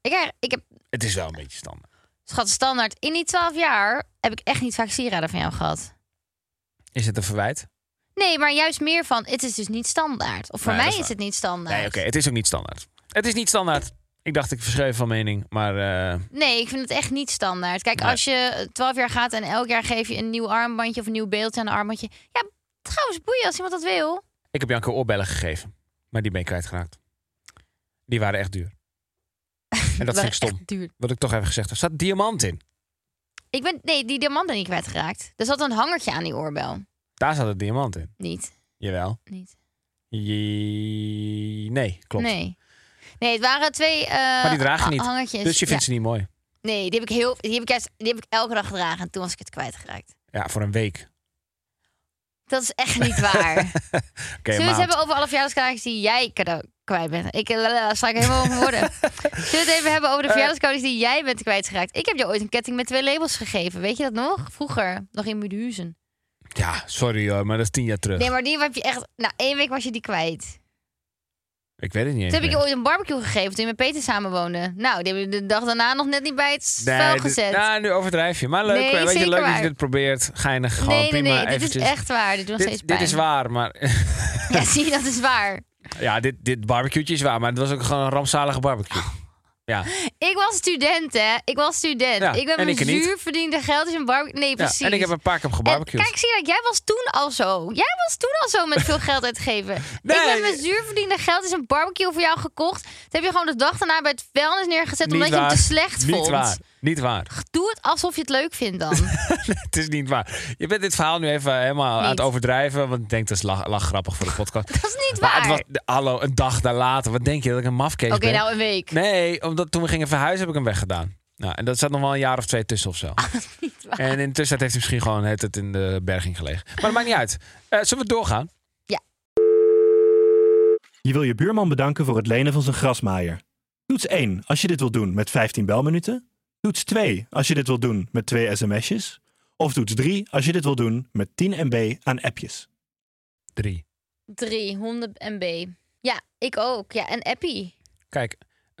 Ik, krijg- ik heb, Het is wel een beetje standaard. schat, standaard. In die 12 jaar heb ik echt niet vaak sieraden van jou gehad. Is het een verwijt? Nee, maar juist meer van, het is dus niet standaard. Of voor Nee, mij is waar. het niet standaard. Nee, oké, het is ook niet standaard. Het is niet standaard. Ik dacht ik verschreef van mening, maar eh, Nee, ik vind het echt niet standaard. Kijk, Nee. als je 12 jaar gaat en elk jaar geef je een nieuw armbandje of een nieuw beeldje aan een armbandje. Ja, trouwens, boeien als iemand dat wil. ik heb Janke oorbellen gegeven. Maar die ben ik kwijtgeraakt. Die waren echt duur. En dat vind ik stom. Duur. Wat ik toch even gezegd heb. Er staat diamant in. Ik ben, nee, die diamanten niet kwijtgeraakt. Er zat een hangertje aan die oorbel. Daar zat het diamant in. Niet, Jawel. niet. Je... Nee, klopt. Nee. Nee, het waren twee eh die draag je niet. hangertjes. Dus je vindt Ja. ze niet mooi. Nee, die heb ik heel, die heb ik, juist, die heb ik elke dag gedragen en toen was ik het kwijtgeraakt. Ja, voor een week. Dat is echt niet waar. Oké, Zullen we maand. het hebben over alle verjaardagscadeautjes die jij cadeau kwijt bent? Ik sla ik helemaal over woorden. Zullen we het even hebben over de Eh. verjaardagscadeautjes die jij bent kwijtgeraakt? Ik heb je ooit een ketting met twee labels gegeven. Weet je dat nog? Vroeger, nog in Mudehuizen. Ja, sorry hoor, maar dat is tien jaar terug. Nee, maar die heb je echt... Nou, één week was je die kwijt. Ik weet het niet Toen heb ik je ooit een barbecue gegeven toen je met Peter samen woonde. Nou, die heb je de dag daarna nog net niet bij het Nee, dit- gezet. Nou, nu overdrijf je. Maar leuk, Nee, weet je, leuk dat waar. je dit probeert. Geinig, gewoon nee, nee, prima. nee, dit eventjes. is echt waar. Dit doet nog steeds Dit, pijn. dit is waar, maar... Ja, zie je, dat is waar. ja, dit, dit barbecue is waar, maar het was ook gewoon een rampzalige barbecue. Ja, Ik was student, hè. Ik was student. Ja, ik ben en mijn ik niet. zuur verdiende geld is een barbecue. Nee, ja. precies. En ik heb een paar keer gebarbecued. kijk, zie je, jij was toen al zo. Jij was toen al zo met veel geld uitgeven. Nee. Ik heb mijn zuurverdiende geld is een barbecue voor jou gekocht. Dat heb je gewoon de dag daarna bij het vuilnis neergezet Niet omdat je hem te slecht Niet vond. waar. Niet waar. Doe het alsof je het leuk vindt dan. het is niet waar. Je bent dit verhaal nu even helemaal aan Niet. het overdrijven. Want ik denk dat is lach, lachgrappig voor de podcast. dat is niet maar waar. het was, hallo, een dag daar later. Wat denk je dat ik een mafkees Oké, nou een week. Nee, omdat toen we gingen verhuizen heb ik hem weggedaan. Nou, en dat zat nog wel een jaar of twee tussen of zo. Niet waar. En in de tussentijd heeft hij misschien gewoon het, het in de berging gelegen. Maar dat maakt niet uit. Eh, zullen we doorgaan? Je wil je buurman bedanken voor het lenen van zijn grasmaaier. Toets 1 als je dit wilt doen met 15 belminuten. Toets 2 als je dit wilt doen met twee sms'jes. Of toets 3 als je dit wilt doen met 10 MB aan appjes. Drie. 300 MB. Ja, ik ook. Ja, en Appie. Kijk,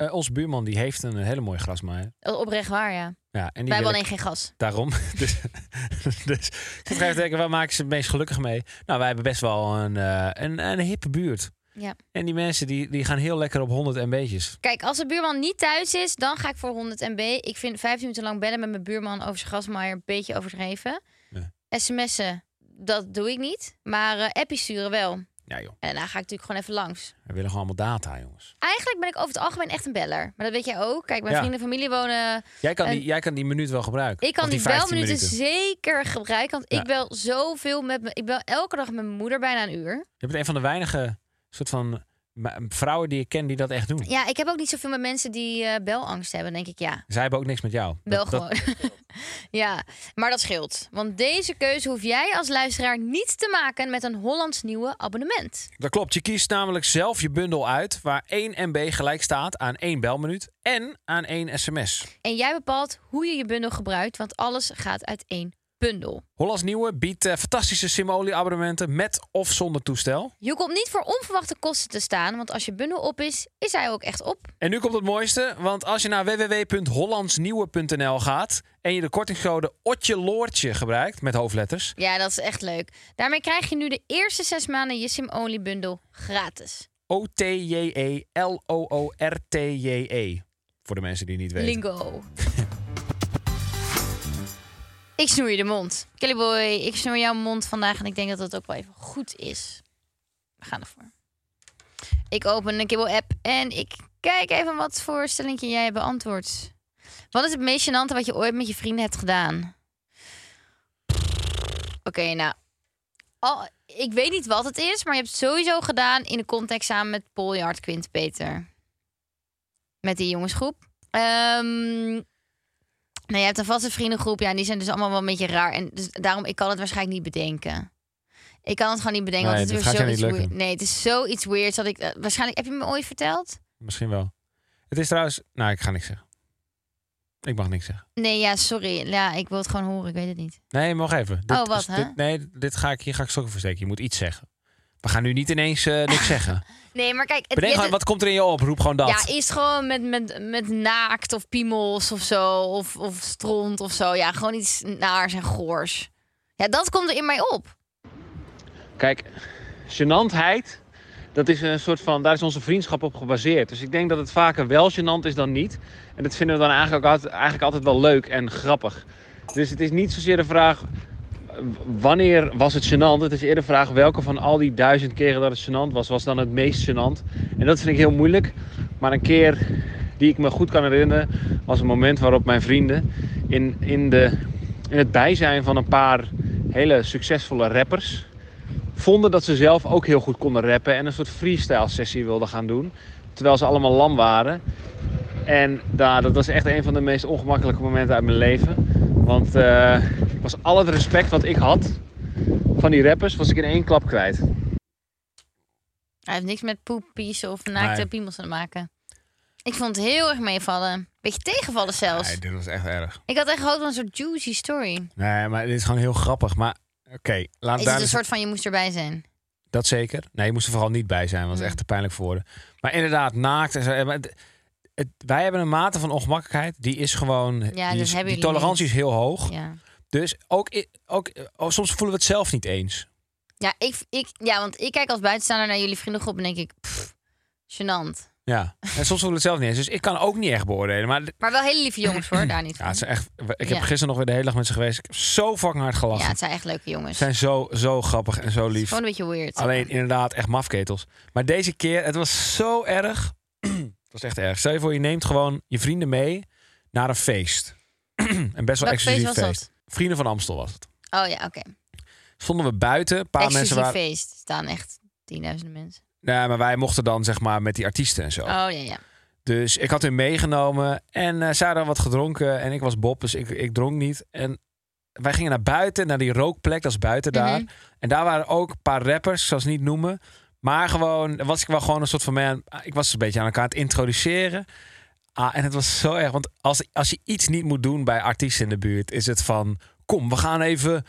eh onze buurman die heeft een hele mooie grasmaaier. Is Oprecht waar, ja. Ja, en die Wij hebben alleen geen gas. Daarom. dus, dus ik te denken, waar maken ze het meest gelukkig mee? Nou, wij hebben best wel een, eh, een, een hippe buurt. Ja. En die mensen die, die gaan heel lekker op 100 MB'tjes. Kijk, als de buurman niet thuis is, dan ga ik voor 100 MB. Ik vind 15 minuten lang bellen met mijn buurman over zijn gasmaaier een beetje overdreven. Nee. SMS'en, dat doe ik niet. Maar eh appjes sturen wel. Ja joh, En daarna ga ik natuurlijk gewoon even langs. we willen gewoon allemaal data, jongens. Eigenlijk ben ik over het algemeen echt een beller. Maar dat weet jij ook. Kijk, mijn Ja. vrienden en familie wonen... Jij kan, En- die, jij kan die minuut wel gebruiken. Ik kan die, 15 belminuten minuten. zeker gebruiken. Want Ja. ik bel zoveel met me. Ik bel elke dag met mijn moeder bijna een uur. Je bent een van de weinige soort van vrouwen die ik ken die dat echt doen. Ja, ik heb ook niet zoveel met mensen die eh, belangst hebben. Denk ik, ja, Zij hebben ook niks met jou. bel Dat- dat- gewoon. ja, maar dat scheelt. Want deze keuze hoef jij als luisteraar niet te maken met een Hollands nieuwe abonnement. Dat klopt. Je kiest namelijk zelf je bundel uit waar 1 MB gelijk staat aan 1 belminuut en aan 1 sms. En jij bepaalt hoe je je bundel gebruikt, want alles gaat uit één bundel. Hollands Nieuwe biedt eh, fantastische Simoli-abonnementen met of zonder toestel. Je komt niet voor onverwachte kosten te staan, want als je bundel op is, is hij ook echt op. En nu komt het mooiste, want als je naar www.hollandsnieuwe.nl gaat en je de kortingscode Otje Loortje gebruikt met hoofdletters, Ja, dat is echt leuk. Daarmee krijg je nu de eerste zes maanden je Sim-only bundel gratis. O-T-J-E-L-O-O-R-T-J-E. Voor de mensen die niet weten. Lingo. ik snoer je de mond. Kellyboy, ik snoer jouw mond vandaag en ik denk dat het ook wel even goed is. We gaan ervoor. Ik open een Kibbel-app en ik kijk even wat voor stellingje jij hebt beantwoord. Wat is het meest gênante wat je ooit met je vrienden hebt gedaan? Oké, nou. Ik weet niet wat het is, maar je hebt het sowieso gedaan in de context samen met Paul Jart Quint Peter. Met die jongensgroep. Ehm nou, je hebt een vaste vriendengroep. Ja, en die zijn dus allemaal wel een beetje raar. En dus daarom, ik kan het waarschijnlijk niet bedenken. Ik kan het gewoon niet bedenken. Nee, want het is weer zoiets weird. Nee, het is zoiets weirds dat ik... eh, waarschijnlijk, heb je me ooit verteld? Misschien wel. Het is trouwens... Nou, ik ga niks zeggen. Ik mag niks zeggen. Nee, ja, sorry. Ja, ik wil het gewoon horen. Ik weet het niet. Nee, mag even. Dit, Oh, wat, hè? dit- nee, dit ga ik, hier ga ik stokken versteken. Je moet iets zeggen. We gaan nu niet ineens eh, niks zeggen. Nee, maar kijk... Het, Bedenk wat komt er in je op? Roep gewoon dat. Ja, is gewoon met, met, met naakt of piemels of zo. Of, of stront of zo. Ja, gewoon iets naars en goors. Ja, dat komt er in mij op. Kijk, gênantheid, dat is een soort van, daar is onze vriendschap op gebaseerd. Dus ik denk dat het vaker wel gênant is dan niet. En dat vinden we dan eigenlijk, ook altijd, eigenlijk altijd wel leuk en grappig. Dus het is niet zozeer de vraag, wanneer was het gênant? Het is eerder de vraag, welke van al die duizend keren dat het gênant was, was dan het meest gênant? En dat vind ik heel moeilijk. Maar een keer die ik me goed kan herinneren, was een moment waarop mijn vrienden in, in, de, in het bijzijn van een paar hele succesvolle rappers vonden dat ze zelf ook heel goed konden rappen en een soort freestyle sessie wilden gaan doen. Terwijl ze allemaal lam waren. En daar, dat was echt een van de meest ongemakkelijke momenten uit mijn leven. Want eh, was al het respect wat ik had van die rappers, was ik in één klap kwijt. Hij heeft niks met poepies of naakte Nee. piemels te maken. Ik vond het heel erg meevallen. Beetje tegenvallen zelfs. Nee, dit was echt erg. Ik had echt gehoopt van een soort juicy story. Nee, maar dit is gewoon heel grappig. Maar oké, laat Is het een soort van je moest erbij zijn? Dat zeker. Nee, je moest er vooral niet bij zijn. want Dat is Hmm. echt te pijnlijk voor woorden. Maar inderdaad, naakt en zo. eh, maar het- het- wij hebben een mate van ongemakkelijkheid. Die is gewoon... die, is- hebben die jullie tolerantie niet. is heel hoog. Ja. Dus ook, ook oh, soms voelen we het zelf niet eens. Ja, ik, ik, ja, want ik kijk als buitenstaander naar jullie vriendengroep en denk ik, pff, gênant. Ja. En soms voelen we het zelf niet eens. Dus ik kan ook niet echt beoordelen. Maar Maar wel hele lieve jongens hoor, daar niet ja, van. het is echt, ik heb Ja. gisteren nog weer de hele dag met ze geweest. Ik heb zo fucking hard gelachen. Ja, het zijn echt leuke jongens. Ze zijn zo, zo grappig en zo lief. Gewoon een beetje weird. Alleen inderdaad echt mafketels. Maar deze keer, het was zo erg. het was echt erg. Stel je voor, je neemt gewoon je vrienden mee naar een feest. en best wel Welk feest exclusief was feest. Vrienden van Amstel was het. Oh ja, oké. Stonden we buiten. Een paar Exclusief mensen waren. feest. staan echt tienduizenden mensen. Nee, maar wij mochten dan zeg maar met die artiesten en zo. Oh ja, ja. Dus ik had hun meegenomen. En eh zij hadden wat gedronken. En ik was Bob, dus ik, ik dronk niet. En wij gingen naar buiten, naar die rookplek. Dat is buiten daar. Mhm. En daar waren ook een paar rappers, ik zal ze niet noemen. Maar gewoon, was ik wel gewoon een soort van man. Ik was een beetje aan elkaar aan het introduceren. Ah, en het was zo erg. Want als, als je iets niet moet doen bij artiesten in de buurt, is het van: kom, we gaan even,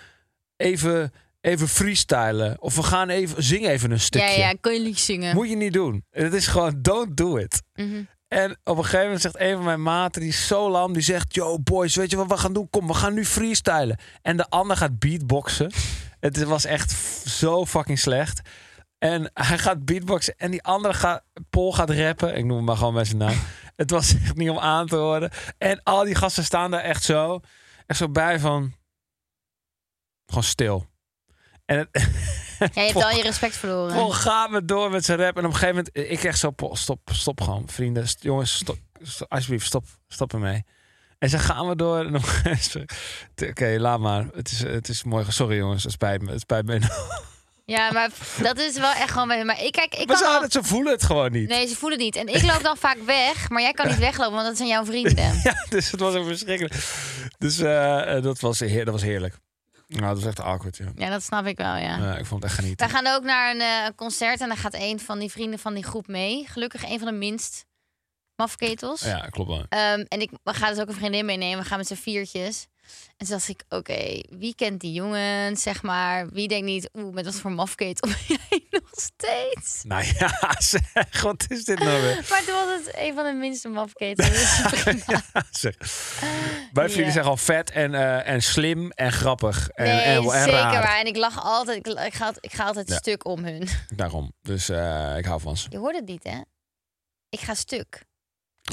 even, even freestylen. Of we gaan even zingen even een stukje. Ja, ja, kun je liedjes zingen. Moet je niet doen. Het is gewoon: don't do it. Mhm. En op een gegeven moment zegt een van mijn maten, die is zo lam, die zegt: Yo, boys, weet je wat we gaan doen? Kom, we gaan nu freestylen. En de ander gaat beatboxen. Het was echt zo fucking slecht. En hij gaat beatboxen en die andere gaat, Paul gaat rappen. Ik noem hem maar gewoon bij zijn naam. Het was echt niet om aan te horen. En al die gasten staan daar echt zo, echt zo bij van, gewoon stil. En het, Ja, je hebt al je respect verloren. Paul gaat me door met zijn rap. En op een gegeven moment, ik echt zo, stop, stop gewoon, vrienden. St- jongens, stop, stop, alsjeblieft, stop, stop ermee. En ze gaan we door. En op een gegeven moment- Oké, laat maar. Het is, het is mooi. Sorry jongens, het spijt me. Het spijt me. Ja, maar dat is wel echt gewoon... Maar ik, kijk, ik Maar kan ze, al- ze voelen het gewoon niet. Nee, ze voelen het niet. En ik loop dan vaak weg, maar jij kan niet weglopen, want dat zijn jouw vrienden. Ja, dus het was ook verschrikkelijk. Dus eh, eh, dat, was heer, dat was heerlijk. Nou, dat was echt awkward, ja. Ja, dat snap ik wel, ja. Ja, ik vond het echt genieten. Wij gaan ook naar een eh, concert en dan gaat een van die vrienden van die groep mee. Gelukkig een van de minst mafketels. Ja, klopt wel. Ehm, en ik ga dus ook een vriendin meenemen. We gaan met z'n viertjes. En toen dacht ik, oké, wie kent die jongens, zeg maar? Wie denkt niet, oeh, met wat voor mafketel ben jij nog steeds? Nou ja, zeg, wat is dit nou weer? Maar toen was het een van de minste prima. Ja, zeg. Vrienden Ja. zijn gewoon vet en, eh, en slim en grappig. En, Nee, en, en zeker raar. waar. En ik lach altijd, ik, ik, ga, ik ga altijd Ja. stuk om hun. Daarom. Dus eh, ik hou van ze. Je hoort het niet, hè? Ik ga stuk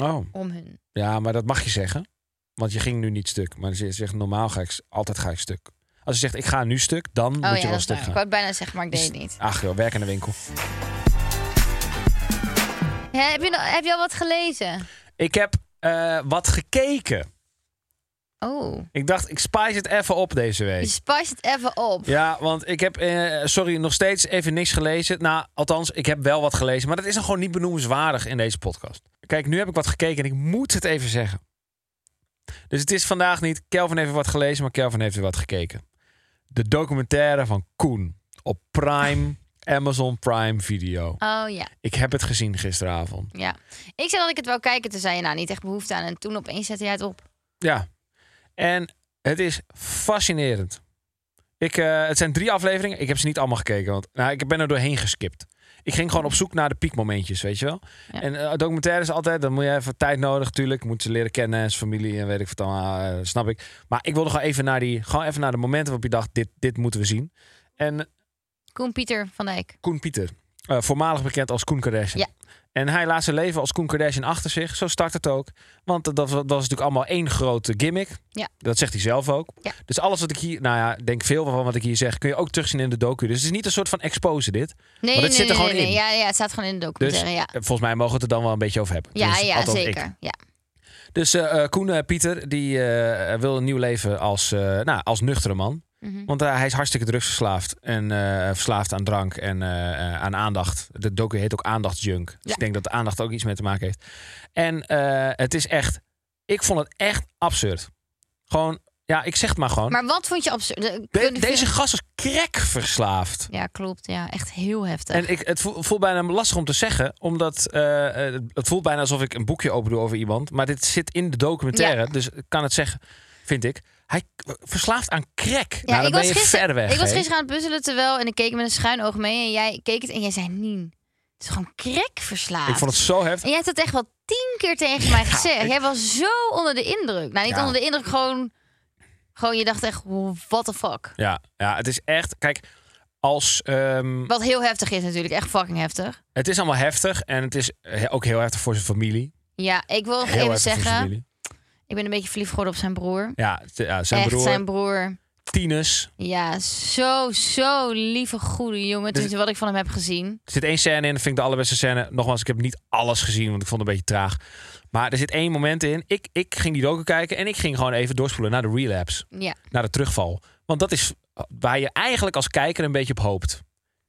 Oh, om hun. ja, maar dat mag je zeggen. Want je ging nu niet stuk. Maar je zegt normaal ga ik, altijd ga ik stuk. Als je zegt ik ga nu stuk, dan Oh moet ja, je wel stuk waar. Ik gaan. wou bijna zeggen, maar ik deed het niet. Ach joh, werk in de winkel. Heb, je, heb je al wat gelezen? Ik heb eh, wat gekeken. Oh, Ik dacht, ik spice het even op deze je week. spice het even op. Ja, want ik heb, eh, sorry, nog steeds even niks gelezen. Nou, althans, ik heb wel wat gelezen. Maar dat is dan gewoon niet benoemenswaardig in deze podcast. Kijk, nu heb ik wat gekeken en ik moet het even zeggen. Dus het is vandaag niet, Kelvin heeft wat gelezen, maar Kelvin heeft weer wat gekeken. De documentaire van Koen op Prime, Amazon Prime Video. Oh ja, Ik heb het gezien gisteravond. ja. Ik zei dat ik het wou kijken, toen zei je nou niet echt behoefte aan. En toen opeens zette jij het op. Ja. En het is fascinerend. Ik, eh, het zijn drie afleveringen. Ik heb ze niet allemaal gekeken, want nou, ik ben er doorheen geskipt. Ik ging gewoon op zoek naar de piekmomentjes, weet je wel. Ja. En eh documentaires altijd, dan moet je even tijd nodig, natuurlijk. Moet ze leren kennen, zijn familie en weet ik wat dan, eh, snap ik. Maar ik wilde gewoon even naar die, gewoon even naar de momenten waarop je dacht, dit, dit moeten we zien. En Koen Pieter van Dijk. Koen Pieter, eh, voormalig bekend als Koen Kardashian. Ja. En hij laat zijn leven als Koen Kardashian achter zich. Zo start het ook. Want dat, was- dat was natuurlijk allemaal één grote gimmick. Ja. Dat zegt hij zelf ook. Ja. Dus alles wat ik hier, nou ja, denk veel van wat ik hier zeg, kun je ook terugzien in de docu. Dus het is niet een soort van expose dit. Nee, het nee, zit er nee, gewoon in. Ja, ja, het staat gewoon in de Dus documentaire, ja. eh, volgens mij mogen we het er dan wel een beetje over hebben. Ja, Dus ja, ik. zeker. Ja. Dus eh, Koen Pieter, die wil een nieuw leven als, nou, als nuchtere man. Mhm. Want eh, hij is hartstikke drugsverslaafd. En eh, verslaafd aan drank en eh, aan aandacht. De docu heet ook Aandachtsjunk. Dus Ja. ik denk dat de aandacht ook iets mee te maken heeft. En het is echt... Ik vond het echt absurd. Gewoon... Ja, ik zeg het maar gewoon. Maar wat vond je absurd? De- De- kun- deze gast is crack verslaafd. Ja, klopt. Ja, echt heel heftig. En ik, het voelt, bijna lastig om te zeggen, omdat het voelt bijna alsof ik een boekje open doe over iemand. Maar dit zit in de documentaire, Ja. dus ik kan het zeggen, vind ik. Hij verslaafd aan crack. Ja, nou, dan ik ben was, je ver weg. ik was gisteren aan het puzzelen terwijl... en ik keek met een schuin oog mee en jij keek het en jij zei... Nien, het is gewoon crack verslaafd. Ik vond het zo heftig. En jij hebt het echt wel tien keer tegen mij gezegd. Jij was zo onder de indruk. Nou, niet Ja. onder de indruk, gewoon... Gewoon, je dacht echt, what the fuck. Ja, ja, het is echt, kijk, als ehm, Wat heel heftig is natuurlijk, echt fucking heftig. het is allemaal heftig en het is ook heel heftig voor zijn familie. Ja, ik wil Heel even heftig voor zijn zeggen... Ik ben een beetje verliefd geworden op zijn broer. Ja, zijn echt, broer, zijn broer. Tinus. Ja, zo, zo lieve, goede jongen. Dus- wat ik van hem heb gezien. Er zit één scène in, dat vind ik de allerbeste scène. Nogmaals, ik heb niet alles gezien, want ik vond het een beetje traag. Maar er zit één moment in. Ik, ik ging die docu kijken en ik ging gewoon even doorspoelen naar de relapse. Ja, Naar de terugval. Want dat is waar je eigenlijk als kijker een beetje op hoopt.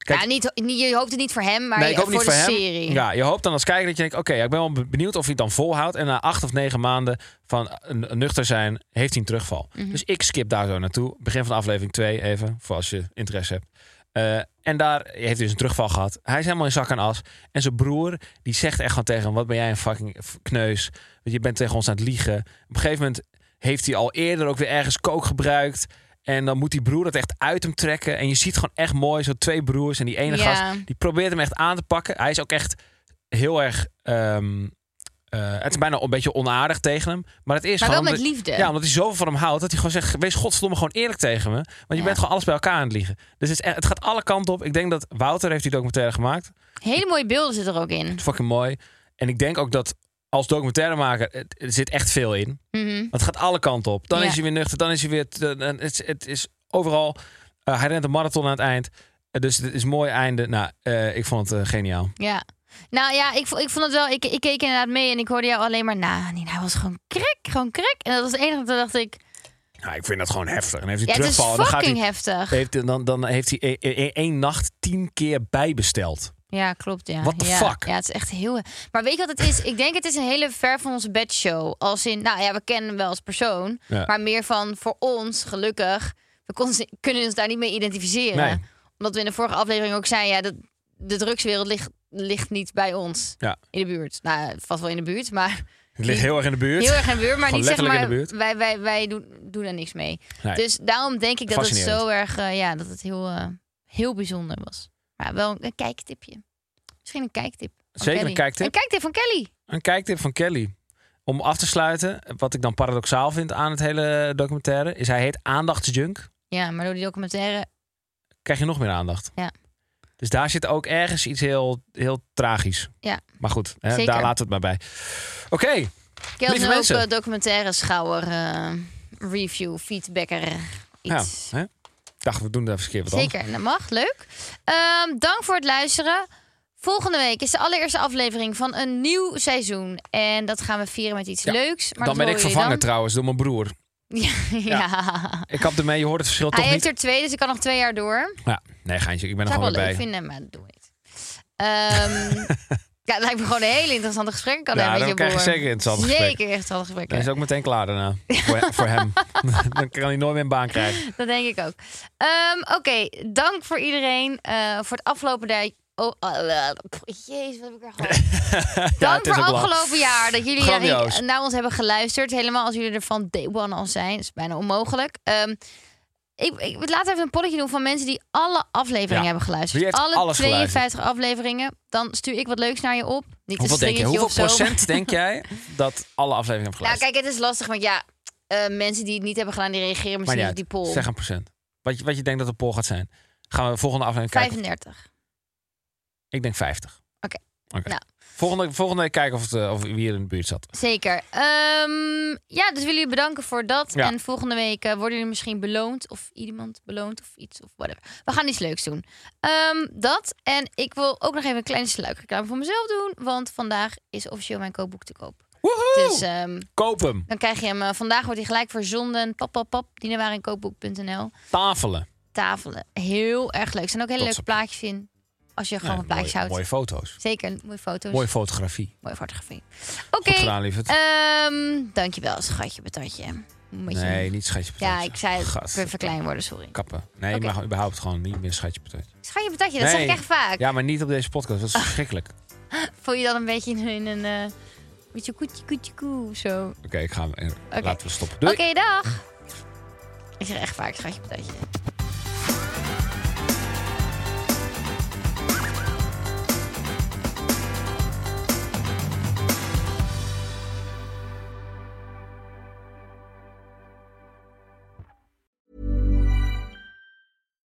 Kijk, ja niet, niet, je hoopt het niet voor hem, maar nee, je- ik hoop voor niet de voor hem. serie. Ja, je hoopt dan als kijker dat je denkt... oké, ik ben wel benieuwd of hij het dan volhoudt. En na acht of negen maanden van nuchter zijn... heeft hij een terugval. Mhm. Dus ik skip daar zo naartoe. Begin van aflevering 2 even, voor als je interesse hebt. Eh, en daar heeft hij dus een terugval gehad. Hij is helemaal in zak en as. En zijn broer, die zegt echt gewoon tegen hem... wat ben jij een fucking kneus. Want je bent tegen ons aan het liegen. Op een gegeven moment heeft hij al eerder ook weer ergens kook gebruikt. En dan moet die broer dat echt uit hem trekken. En je ziet gewoon echt mooi zo twee broers. En die ene Ja. gast, die probeert hem echt aan te pakken. Hij is ook echt heel erg... ehm, eh, het is bijna een beetje onaardig tegen hem. Maar het is Maar wel gewoon... met liefde. ja, omdat hij zoveel van hem houdt. Dat hij gewoon zegt, wees godverdomme gewoon eerlijk tegen me. Want je Ja. bent gewoon alles bij elkaar aan het liegen. Dus het, is het gaat alle kanten op. Ik denk dat Wouter heeft die documentaire gemaakt. Hele mooie beelden zitten er ook in. Fucking mooi. En ik denk ook dat als documentairemaker, het, er zit echt veel in. Want het gaat alle kanten op. Dan Ja. is hij weer nuchter, dan is hij weer... het, is- het is overal... eh, hij rent een marathon aan het eind. Eh, dus het is een mooi einde. Nou, eh, ik vond het geniaal. Ja. Nou ja, ik, ik vond het wel. Ik, ik keek inderdaad mee en ik hoorde jou alleen maar. Nou, nee, hij was gewoon krek, gewoon krek. En dat was het enige. Toen dacht ik. Nou, ik vind dat gewoon heftig. En heeft hij Ja, het is terugval. dan, gaat hij, heftig. heeft, dan, dan heeft hij e- e- één nacht tien keer bijbesteld. Ja, klopt. Ja. What the ja. fuck? Ja, het is echt heel. Maar weet je wat het is? Ik denk het is een hele ver van onze bedshow. Als in, nou ja, we kennen hem wel als persoon, Ja. maar meer van voor ons, gelukkig, we kon, kunnen ons daar niet mee identificeren. Nee. Omdat we in de vorige aflevering ook zeiden, ja, dat de drugswereld ligt, ligt niet bij ons Ja. in de buurt. Nou, vast wel in de buurt, maar Het ligt heel erg in de buurt. heel erg in de buurt, maar Gewoon niet zeg maar. in de buurt. Wij, wij, wij doen, doen er niks mee. Nee. Dus daarom denk ik dat het zo erg, eh, ja, dat het heel, eh, heel bijzonder was. Maar wel een kijktipje. Misschien een kijktip. Zeker een kijktip. Een kijktip van Kelly. Een kijktip van Kelly. Om af te sluiten, wat ik dan paradoxaal vind aan het hele documentaire, is hij heet Aandachtsjunk. Ja, maar door die documentaire. Krijg je nog meer aandacht. Ja. Dus daar zit ook ergens iets heel, heel tragisch. Ja. Maar goed, hè, daar laten we het maar bij. Oké, Kelly Lieve mensen. eh, documentaire schouwer, eh, review, feedbacker, ja, iets. hè? Ik dacht we doen er even een keer wat anders. Zeker, dat mag. Leuk. Ehm, dank voor het luisteren. Volgende week is de allereerste aflevering van een nieuw seizoen. En dat gaan we vieren met iets Ja. leuks. Maar Dan ben ik vervangen dan. trouwens door mijn broer. Ja, ja. Ik had ermee, je hoort het verschil Hij toch heeft niet. er twee, dus ik kan nog twee jaar door. Ja, nee, geintje, ik ben er Zou ik gewoon wel weer leuk bij. vinden, maar dat doen we niet. Ehm, ja, het lijkt me gewoon een hele interessante gesprek. Kan Ja, hebben dan krijg je zeker interessant gesprek. Zeker interessant gesprek. Dan is ook meteen klaar daarna. voor, voor hem. dan kan hij nooit meer een baan krijgen. Dat denk ik ook. Ehm, Oké, dank voor iedereen eh, voor het afgelopen jaar. Oh, eh, jezus, wat heb ik er gehad. Dank voor het afgelopen jaar dat jullie Grandioos. eh, naar ons hebben geluisterd. Helemaal als jullie er van day one al zijn. Dat is bijna onmogelijk. Ehm, ik, ik laat even een polletje doen van mensen die alle afleveringen Ja. hebben geluisterd. Wie heeft alle alles 52 afleveringen. Dan stuur ik wat leuks naar je op. Niet Hoeveel een denk je? Hoeveel of zo. procent denk jij dat alle afleveringen hebben Nou, geluisterd? kijk, het is lastig, want ja, eh, mensen die het niet hebben gedaan, die reageren misschien niet op die poll. Zeg een procent. Wat je, wat je denkt dat de poll gaat zijn. Gaan we volgende aflevering kijken. 35. Ik denk 50. Oké. Oké. Nou. Volgende, volgende week kijken of, het, eh, of wie hier in de buurt zat. Zeker. Ehm, ja, dus willen jullie bedanken voor dat. Ja. En volgende week eh, worden jullie misschien beloond. Of iemand beloond of iets of whatever. We gaan iets leuks doen. Ehm, dat. En ik wil ook nog even een kleine sluikreclame voor mezelf doen. Want vandaag is officieel mijn kookboek te koop. Woehoe! Dus ehm, Koop hem. dan krijg je hem. eh, vandaag wordt hij gelijk verzonden. Pap, pap, pap. Dienenwarenkookboek.nl. Tafelen. Tafelen. Heel erg leuk. Er zijn ook hele leuke plaatjes in. Als je gewoon Ja, van plaatjes mooie, houdt. mooie foto's. Zeker. Mooie foto's. Mooie fotografie. Mooie fotografie. Oké. Gedaan, lieverd. Ehm, dankjewel, schatje, patatje. Moet je- nee, niet schatje Ja, patatje. ik zei het verklein worden, sorry. Kappen. Nee, maar überhaupt gewoon niet meer schatje patatje. Schatje, patatje, dat zeg ik echt vaak. Ja, maar niet op deze podcast. Dat is verschrikkelijk. Voel je dan een beetje in een... eh beetje koetje, koetje, koe, zo. Oké, ik ga. eh. Laten we stoppen. Oké, dag. Ik zeg echt vaak schatje, patatje.